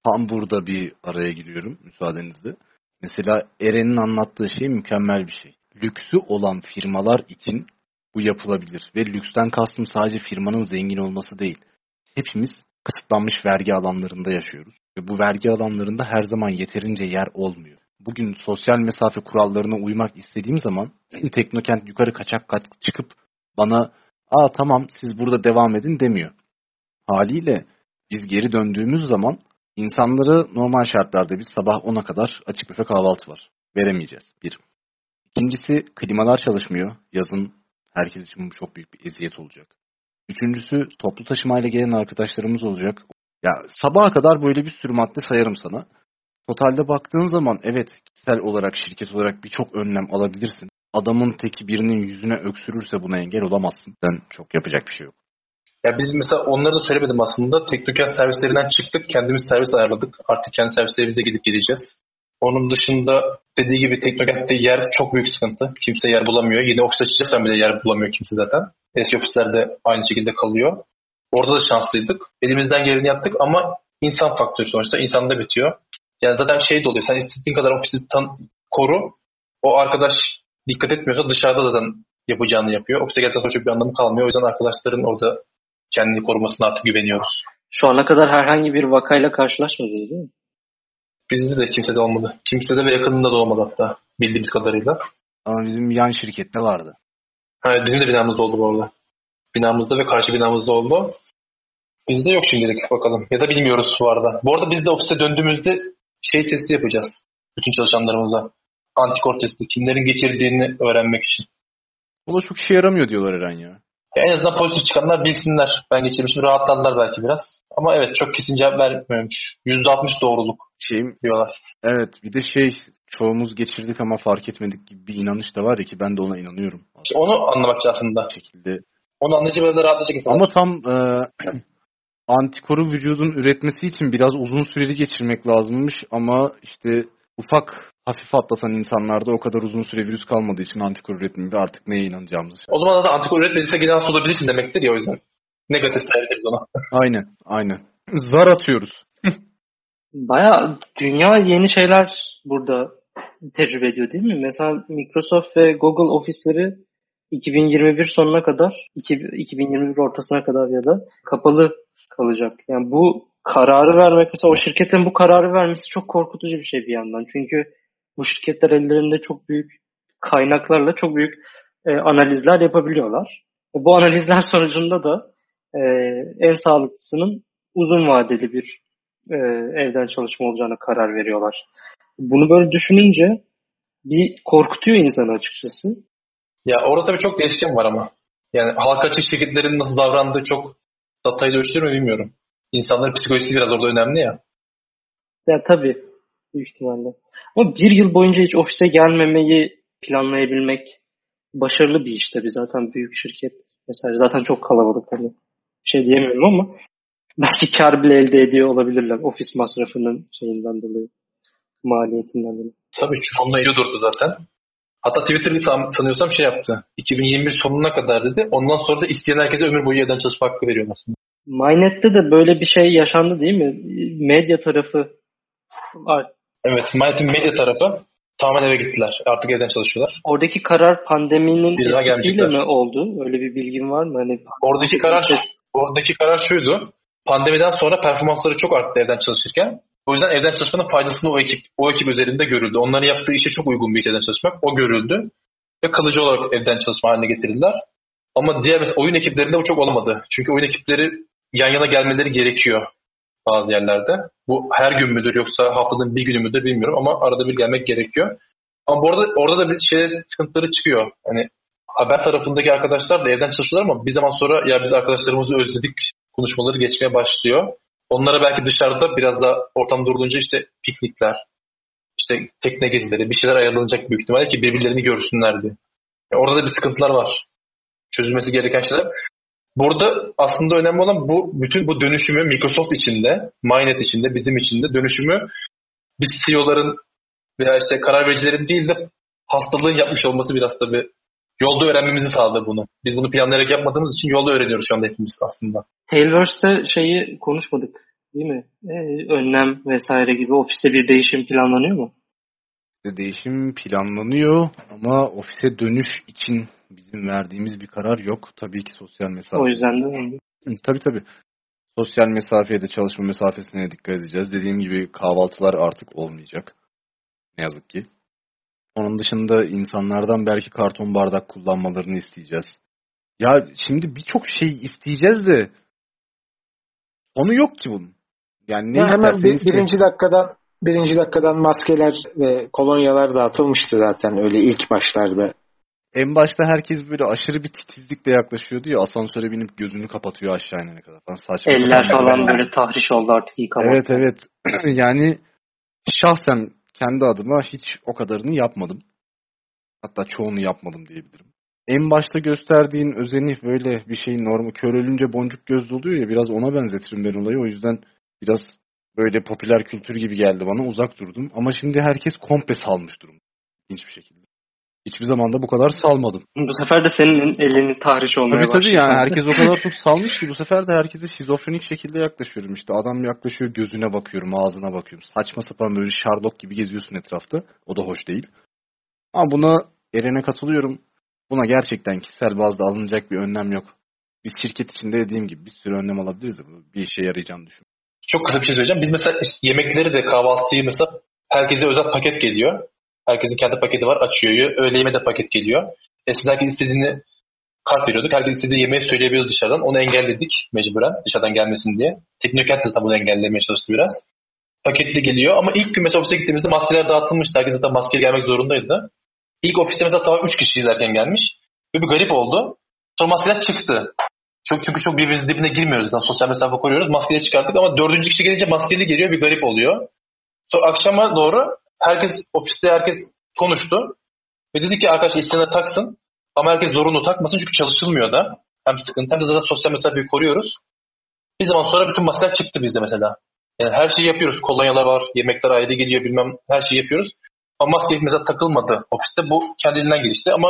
Tam burada bir araya giriyorum müsaadenizle. Mesela Eren'in anlattığı şey mükemmel bir şey. Lüksü olan firmalar için bu yapılabilir. Ve lüksten kastım sadece firmanın zengin olması değil. Hepimiz kısıtlanmış vergi alanlarında yaşıyoruz. Ve bu vergi alanlarında her zaman yeterince yer olmuyor. Bugün sosyal mesafe kurallarına uymak istediğim zaman [laughs] Teknokent yukarı kaçak kaç çıkıp bana aa tamam siz burada devam edin demiyor. Haliyle biz geri döndüğümüz zaman insanları normal şartlarda biz sabah 10'a kadar açık büfe kahvaltı var. Veremeyeceğiz. Bir. İkincisi klimalar çalışmıyor. Yazın herkes için bu çok büyük bir eziyet olacak. Üçüncüsü toplu taşımayla gelen arkadaşlarımız olacak. Ya sabaha kadar böyle bir sürü madde sayarım sana. Totalde baktığın zaman evet kişisel olarak şirket olarak birçok önlem alabilirsin. Adamın teki birinin yüzüne öksürürse buna engel olamazsın. Sen çok yapacak bir şey yok. Ya biz mesela onları da söylemedim aslında. Teknokent servislerinden çıktık. Kendimiz servis ayarladık. Artık kendi servislerimize gidip geleceğiz. Onun dışında dediği gibi Teknokent'te yer çok büyük sıkıntı. Kimse yer bulamıyor. Yeni ofis açacaksan bile yer bulamıyor kimse zaten. Eski ofislerde aynı şekilde kalıyor. Orada da şanslıydık. Elimizden geleni yaptık ama insan faktörü sonuçta. insanda bitiyor. Yani zaten şey de oluyor. Sen istediğin kadar ofisi tan koru. O arkadaş dikkat etmiyorsa dışarıda zaten yapacağını yapıyor. Ofise geldikten sonra çok bir anlamı kalmıyor. O yüzden arkadaşların orada kendini korumasına artık güveniyoruz. Şu ana kadar herhangi bir vakayla karşılaşmadınız değil mi? Bizde de kimse de olmadı. Kimse de ve yakınında da olmadı hatta bildiğimiz kadarıyla. Ama bizim yan şirkette vardı. Evet bizim de binamızda oldu bu arada. Binamızda ve karşı binamızda oldu. Bizde yok şimdilik bakalım. Ya da bilmiyoruz şu arada. Bu arada biz de ofise döndüğümüzde şey testi yapacağız. Bütün çalışanlarımıza. Antikor testi. Kimlerin geçirdiğini öğrenmek için. O da çok işe yaramıyor diyorlar Eren ya. ya. En azından pozitif çıkanlar bilsinler. Ben geçirmişim. Rahatlarlar belki biraz. Ama evet çok kesin cevap vermiyormuş. %60 doğruluk Şeyim, diyorlar. evet bir de şey çoğumuz geçirdik ama fark etmedik gibi bir inanış da var ya ki ben de ona inanıyorum. İşte onu anlamak aslında. Şekilde. Onu anlayınca biraz da rahatlayacak insanlar. Ama tam e, [clears throat] antikoru vücudun üretmesi için biraz uzun süreli geçirmek lazımmış ama işte ufak hafif atlatan insanlarda o kadar uzun süre virüs kalmadığı için antikor üretmiyor artık neye inanacağımızı. O zaman da antikor üretmediyse gene hasta olabilirsin demektir ya o yüzden. Negatif sayabiliriz ona. [laughs] Aynen aynen. Zar atıyoruz. [laughs] Baya dünya yeni şeyler burada tecrübe ediyor değil mi? Mesela Microsoft ve Google ofisleri 2021 sonuna kadar, 2021 ortasına kadar ya da kapalı kalacak. Yani bu kararı vermek mesela o şirketin bu kararı vermesi çok korkutucu bir şey bir yandan. Çünkü bu şirketler ellerinde çok büyük kaynaklarla çok büyük e, analizler yapabiliyorlar. E, bu analizler [laughs] sonucunda da e, en sağlıklısının uzun vadeli bir e, evden çalışma olacağına karar veriyorlar. Bunu böyle düşününce bir korkutuyor insanı açıkçası. Ya orada tabii çok değişken var ama. Yani halka açık şirketlerin nasıl davrandığı çok datayla ölçülür mü bilmiyorum. İnsanların psikolojisi biraz orada önemli ya. Ya tabii. Büyük ihtimalle. Ama bir yıl boyunca hiç ofise gelmemeyi planlayabilmek başarılı bir iş tabii. Zaten büyük şirket mesela zaten çok kalabalık hani bir şey diyemiyorum ama belki kar bile elde ediyor olabilirler ofis masrafının şeyinden dolayı maliyetinden dolayı. Tabii çoğunluğu iyi durdu zaten. Hatta Twitter'da san, sanıyorsam şey yaptı. 2021 sonuna kadar dedi. Ondan sonra da isteyen herkese ömür boyu evden çalışma hakkı veriyor aslında. Mynet'te de böyle bir şey yaşandı değil mi? Medya tarafı var. Evet, Mynet'in medya tarafı tamamen eve gittiler. Artık evden çalışıyorlar. Oradaki karar pandeminin bir etkisiyle mi oldu? Öyle bir bilgin var mı? Hani oradaki karar oradaki karar şuydu. Pandemiden sonra performansları çok arttı evden çalışırken. O yüzden evden çalışmanın faydasını o ekip, o ekip üzerinde görüldü. Onların yaptığı işe çok uygun bir iş evden çalışmak. O görüldü. Ve kalıcı olarak evden çalışma haline getirdiler. Ama diğer oyun ekiplerinde bu çok olmadı. Çünkü oyun ekipleri yan yana gelmeleri gerekiyor bazı yerlerde. Bu her gün müdür yoksa haftanın bir günü müdür bilmiyorum ama arada bir gelmek gerekiyor. Ama bu arada orada da bir şey sıkıntıları çıkıyor. Hani haber tarafındaki arkadaşlar da evden çalışıyorlar ama bir zaman sonra ya biz arkadaşlarımızı özledik konuşmaları geçmeye başlıyor. Onlara belki dışarıda biraz da ortam durulunca işte piknikler, işte tekne gezileri, bir şeyler ayarlanacak büyük ihtimalle ki birbirlerini görsünler. Yani orada da bir sıkıntılar var. Çözülmesi gereken şeyler. Burada aslında önemli olan bu bütün bu dönüşümü Microsoft içinde, Mynet içinde, bizim içinde dönüşümü biz CEO'ların veya işte karar vericilerin değil de hastalığın yapmış olması biraz tabii yolda öğrenmemizi sağladı bunu. Biz bunu planlayarak yapmadığımız için yolda öğreniyoruz şu anda hepimiz aslında. Tailverse'de şeyi konuşmadık değil mi? Ee, önlem vesaire gibi ofiste bir değişim planlanıyor mu? Değişim planlanıyor ama ofise dönüş için bizim verdiğimiz bir karar yok. Tabii ki sosyal mesafe. O yüzden de öyle. Tabii tabii. Sosyal mesafeye de çalışma mesafesine dikkat edeceğiz. Dediğim gibi kahvaltılar artık olmayacak. Ne yazık ki. Onun dışında insanlardan belki karton bardak kullanmalarını isteyeceğiz. Ya şimdi birçok şey isteyeceğiz de onu yok ki bunun. Yani ne ya hemen bir, birinci dakikadan birinci dakikadan maskeler ve kolonyalar dağıtılmıştı zaten öyle ilk başlarda. En başta herkes böyle aşırı bir titizlikle yaklaşıyordu ya asansöre binip gözünü kapatıyor aşağı inene kadar. Falan saçma Eller falan böyle tahriş oldu artık yıkamak. Evet evet. [clears throat] yani şahsen kendi adıma hiç o kadarını yapmadım. Hatta çoğunu yapmadım diyebilirim. En başta gösterdiğin özeni böyle bir şeyin normu kör ölünce boncuk gözlü oluyor ya biraz ona benzetirim ben olayı. O yüzden biraz böyle popüler kültür gibi geldi bana uzak durdum. Ama şimdi herkes komple salmış durumda. İlginç bir şekilde. Hiçbir zaman da bu kadar salmadım. Bu sefer de senin elini tahriş olmaya tabii, Tabii yani herkes o [laughs] kadar çok salmış ki bu sefer de herkese şizofrenik şekilde yaklaşıyorum. İşte adam yaklaşıyor gözüne bakıyorum ağzına bakıyorum. Saçma sapan böyle Sherlock gibi geziyorsun etrafta. O da hoş değil. Ama buna Eren'e katılıyorum. Buna gerçekten kişisel bazda alınacak bir önlem yok. Biz şirket içinde dediğim gibi bir sürü önlem alabiliriz de bir işe yarayacağını düşünüyorum. Çok kısa bir şey söyleyeceğim. Biz mesela yemekleri de kahvaltıyı mesela herkese özel paket geliyor. Herkesin kendi paketi var. Açıyor. Öğle yeme de paket geliyor. Eskiden herkes istediğini kart veriyorduk. Herkes istediği yemeği söyleyebiliyordu dışarıdan. Onu engelledik mecburen dışarıdan gelmesin diye. Teknokent zaten bunu engellemeye çalıştı biraz. Paketli geliyor ama ilk gün ofise gittiğimizde maskeler dağıtılmıştı. Herkes zaten maske gelmek zorundaydı. İlk ofiste mesela sabah 3 kişi izlerken gelmiş. Ve bir garip oldu. Sonra maskeler çıktı. Çok çünkü çok birbirimizin dibine girmiyoruz. Yani sosyal mesafe koruyoruz. Maskeleri çıkarttık ama dördüncü kişi gelince maskeli geliyor. Bir garip oluyor. Sonra akşama doğru herkes ofiste herkes konuştu. Ve dedi ki arkadaşlar isteyenler taksın. Ama herkes zorunlu takmasın çünkü çalışılmıyor da. Hem sıkıntı hem de zaten sosyal mesafeyi koruyoruz. Bir zaman sonra bütün maskeler çıktı bizde mesela. Yani her şeyi yapıyoruz. Kolonyalar var, yemekler ayrı geliyor bilmem her şeyi yapıyoruz. Ama maske mesela takılmadı ofiste. Bu kendiliğinden gelişti ama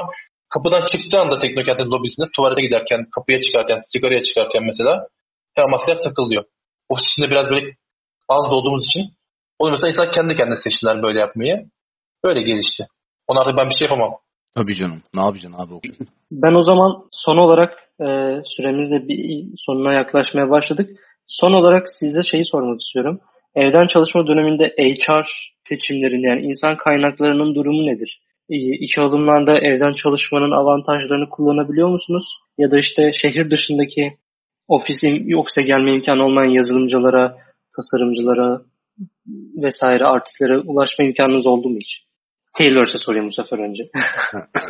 kapıdan çıktığı anda Teknokent'in lobisinde tuvalete giderken, kapıya çıkarken, sigaraya çıkarken mesela her maskeler takılıyor. Ofis içinde biraz böyle az olduğumuz için Mesela insan kendi kendine seçtiler böyle yapmayı. Böyle gelişti. Ona artık ben bir şey yapamam. Tabii canım. Ne yapacaksın abi? Ben o zaman son olarak e, süremizde bir sonuna yaklaşmaya başladık. Son olarak size şeyi sormak istiyorum. Evden çalışma döneminde HR seçimlerinde yani insan kaynaklarının durumu nedir? İki alımlarda evden çalışmanın avantajlarını kullanabiliyor musunuz? Ya da işte şehir dışındaki ofisin ofise gelme imkanı olmayan yazılımcılara, tasarımcılara vesaire artistlere ulaşma imkanınız oldu mu hiç? Taylor'sa sorayım bu sefer önce.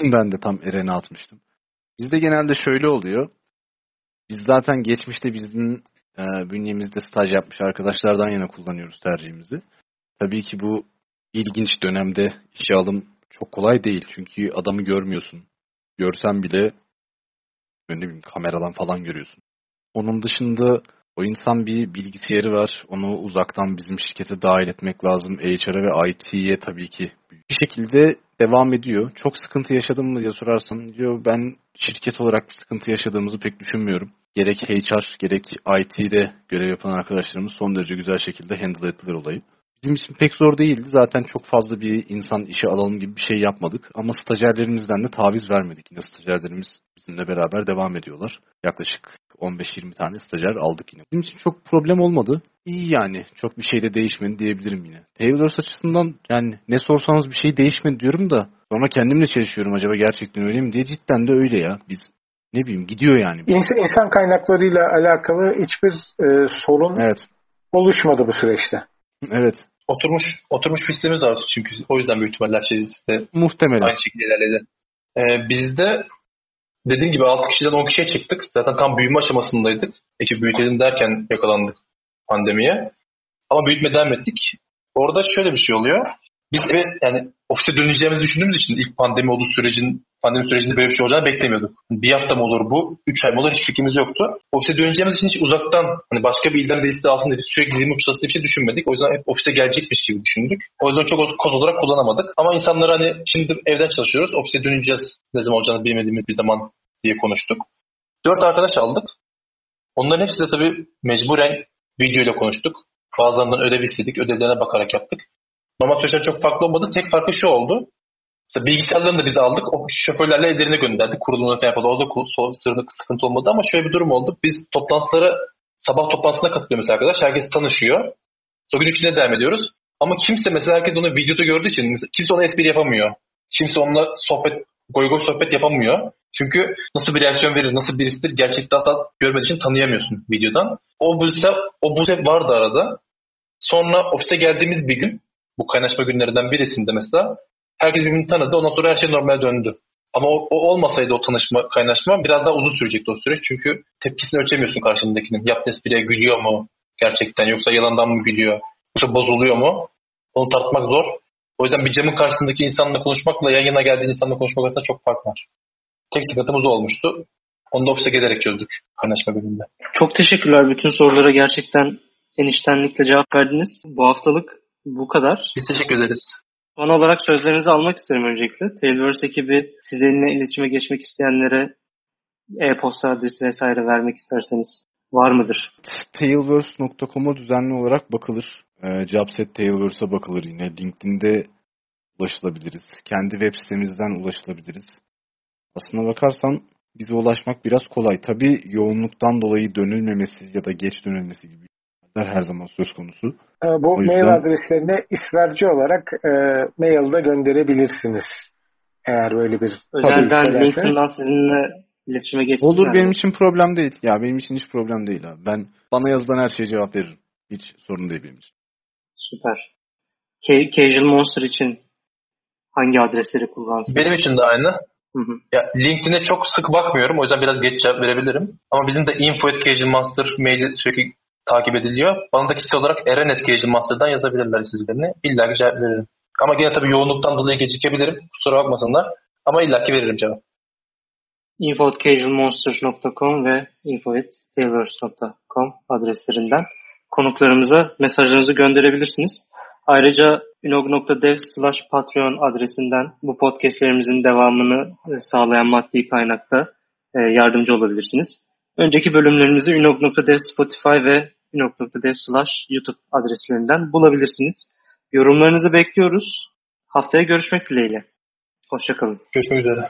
[laughs] ben de tam Eren'e atmıştım. Bizde genelde şöyle oluyor. Biz zaten geçmişte bizim e, bünyemizde staj yapmış arkadaşlardan yana kullanıyoruz tercihimizi. Tabii ki bu ilginç dönemde işe alım çok kolay değil. Çünkü adamı görmüyorsun. Görsen bile ne bileyim kameradan falan görüyorsun. Onun dışında o insan bir bilgisayarı var. Onu uzaktan bizim şirkete dahil etmek lazım. HR'a ve IT'ye tabii ki bir şekilde devam ediyor. Çok sıkıntı yaşadın mı diye sorarsan diyor ben şirket olarak bir sıkıntı yaşadığımızı pek düşünmüyorum. Gerek HR gerek IT'de görev yapan arkadaşlarımız son derece güzel şekilde handle ettiler olayı. Bizim için pek zor değildi. Zaten çok fazla bir insan işe alalım gibi bir şey yapmadık. Ama stajyerlerimizden de taviz vermedik. Yine stajyerlerimiz bizimle beraber devam ediyorlar. Yaklaşık 15-20 tane stajyer aldık yine. Bizim için çok problem olmadı. İyi yani. Çok bir şey de değişmedi diyebilirim yine. Taylor açısından yani ne sorsanız bir şey değişmedi diyorum da sonra kendimle çalışıyorum acaba gerçekten öyle mi diye cidden de öyle ya. Biz ne bileyim gidiyor yani. İnsan, insan kaynaklarıyla alakalı hiçbir e, sorun evet. oluşmadı bu süreçte. Evet. Oturmuş oturmuş bir sistemimiz var çünkü o yüzden büyük ihtimalle şey de Muhtemelen. aynı şekilde ilerledi. Ee, bizde dediğim gibi 6 kişiden 10 kişiye çıktık. Zaten tam büyüme aşamasındaydık. Ekip büyütelim derken yakalandık pandemiye. Ama büyütme devam ettik. Orada şöyle bir şey oluyor. Biz eve yani ofise döneceğimizi düşündüğümüz için ilk pandemi olduğu sürecin pandemi sürecinde böyle bir şey olacağını beklemiyorduk. Bir hafta mı olur bu, üç ay mı olur hiç fikrimiz yoktu. Ofise döneceğimiz için hiç uzaktan hani başka bir ilden birisi de alsın diye sürekli zilimi uçlasın diye bir şey düşünmedik. O yüzden hep ofise gelecekmiş gibi düşündük. O yüzden çok koz olarak kullanamadık. Ama insanlar hani şimdi evden çalışıyoruz, ofise döneceğiz ne zaman olacağını bilmediğimiz bir zaman diye konuştuk. Dört arkadaş aldık. Onların hepsi de tabii mecburen video ile konuştuk. Bazılarından ödev istedik. Ödevlerine bakarak yaptık. Normal süreçler çok farklı olmadı. Tek farkı şu oldu. Mesela bilgisayarlarını da biz aldık. O şoförlerle ellerine gönderdik. Kurulumunu falan yapalım. Orada sırrında sıkıntı olmadı ama şöyle bir durum oldu. Biz toplantılara sabah toplantısına katılıyor mesela arkadaş. Herkes tanışıyor. O gün içinde devam ediyoruz. Ama kimse mesela herkes onu videoda gördüğü için kimse ona espri yapamıyor. Kimse onunla sohbet, goy goy sohbet yapamıyor. Çünkü nasıl bir reaksiyon verir, nasıl birisidir gerçekten asla görmediği için tanıyamıyorsun videodan. O buse, o buse vardı arada. Sonra ofise geldiğimiz bir gün, bu kaynaşma günlerinden birisinde mesela herkes birbirini tanıdı. Ondan sonra her şey normale döndü. Ama o, o olmasaydı o tanışma, kaynaşma biraz daha uzun sürecekti o süreç. Çünkü tepkisini ölçemiyorsun karşındakinin. Yaptığı espriye gülüyor mu gerçekten yoksa yalandan mı gülüyor? Yoksa bozuluyor mu? Onu tartmak zor. O yüzden bir camın karşısındaki insanla konuşmakla yan yana geldiğin insanla konuşmak arasında çok fark var. Tek sıkıntımız olmuştu. Onu da ofise gelerek çözdük kaynaşma bölümünde. Çok teşekkürler. Bütün sorulara gerçekten eniştenlikle cevap verdiniz. Bu haftalık bu kadar. Biz teşekkür ederiz. Son olarak sözlerinizi almak isterim öncelikle. Tailverse ekibi sizinle iletişime geçmek isteyenlere e-posta adresi vesaire vermek isterseniz var mıdır? Tailverse.com'a düzenli olarak bakılır. E, Jobset Tailverse'a bakılır yine. LinkedIn'de ulaşılabiliriz. Kendi web sitemizden ulaşılabiliriz. Aslına bakarsan bize ulaşmak biraz kolay. Tabii yoğunluktan dolayı dönülmemesi ya da geç dönülmesi gibi her zaman söz konusu. E, bu yüzden... mail adreslerine ısrarcı olarak e, mailde gönderebilirsiniz. Eğer böyle bir özelden LinkedIn'dan sizinle iletişime geçsin. Olur benim için problem değil. Ya benim için hiç problem değil abi. Ben bana yazılan her şeye cevap veririm. Hiç sorun değil benim için. Süper. Casual Monster için hangi adresleri kullansın? Benim için de aynı. Hı hı. Ya LinkedIn'e çok sık bakmıyorum. O yüzden biraz geç cevap verebilirim. Ama bizim de info at Casual Monster maili sürekli takip ediliyor. Bana da kişisel olarak Eren Education Master'dan yazabilirler sizlerini. İlla ki cevap veririm. Ama gene tabii yoğunluktan dolayı gecikebilirim. Kusura bakmasınlar. Ama illa ki veririm cevap. info.casualmonsters.com ve info.tailors.com adreslerinden konuklarımıza mesajlarınızı gönderebilirsiniz. Ayrıca unog.dev slash patreon adresinden bu podcastlerimizin devamını sağlayan maddi kaynakta e, yardımcı olabilirsiniz. Önceki bölümlerimizi unog.dev Spotify ve slash YouTube adreslerinden bulabilirsiniz. Yorumlarınızı bekliyoruz. Haftaya görüşmek dileğiyle. Hoşçakalın. Görüşmek üzere.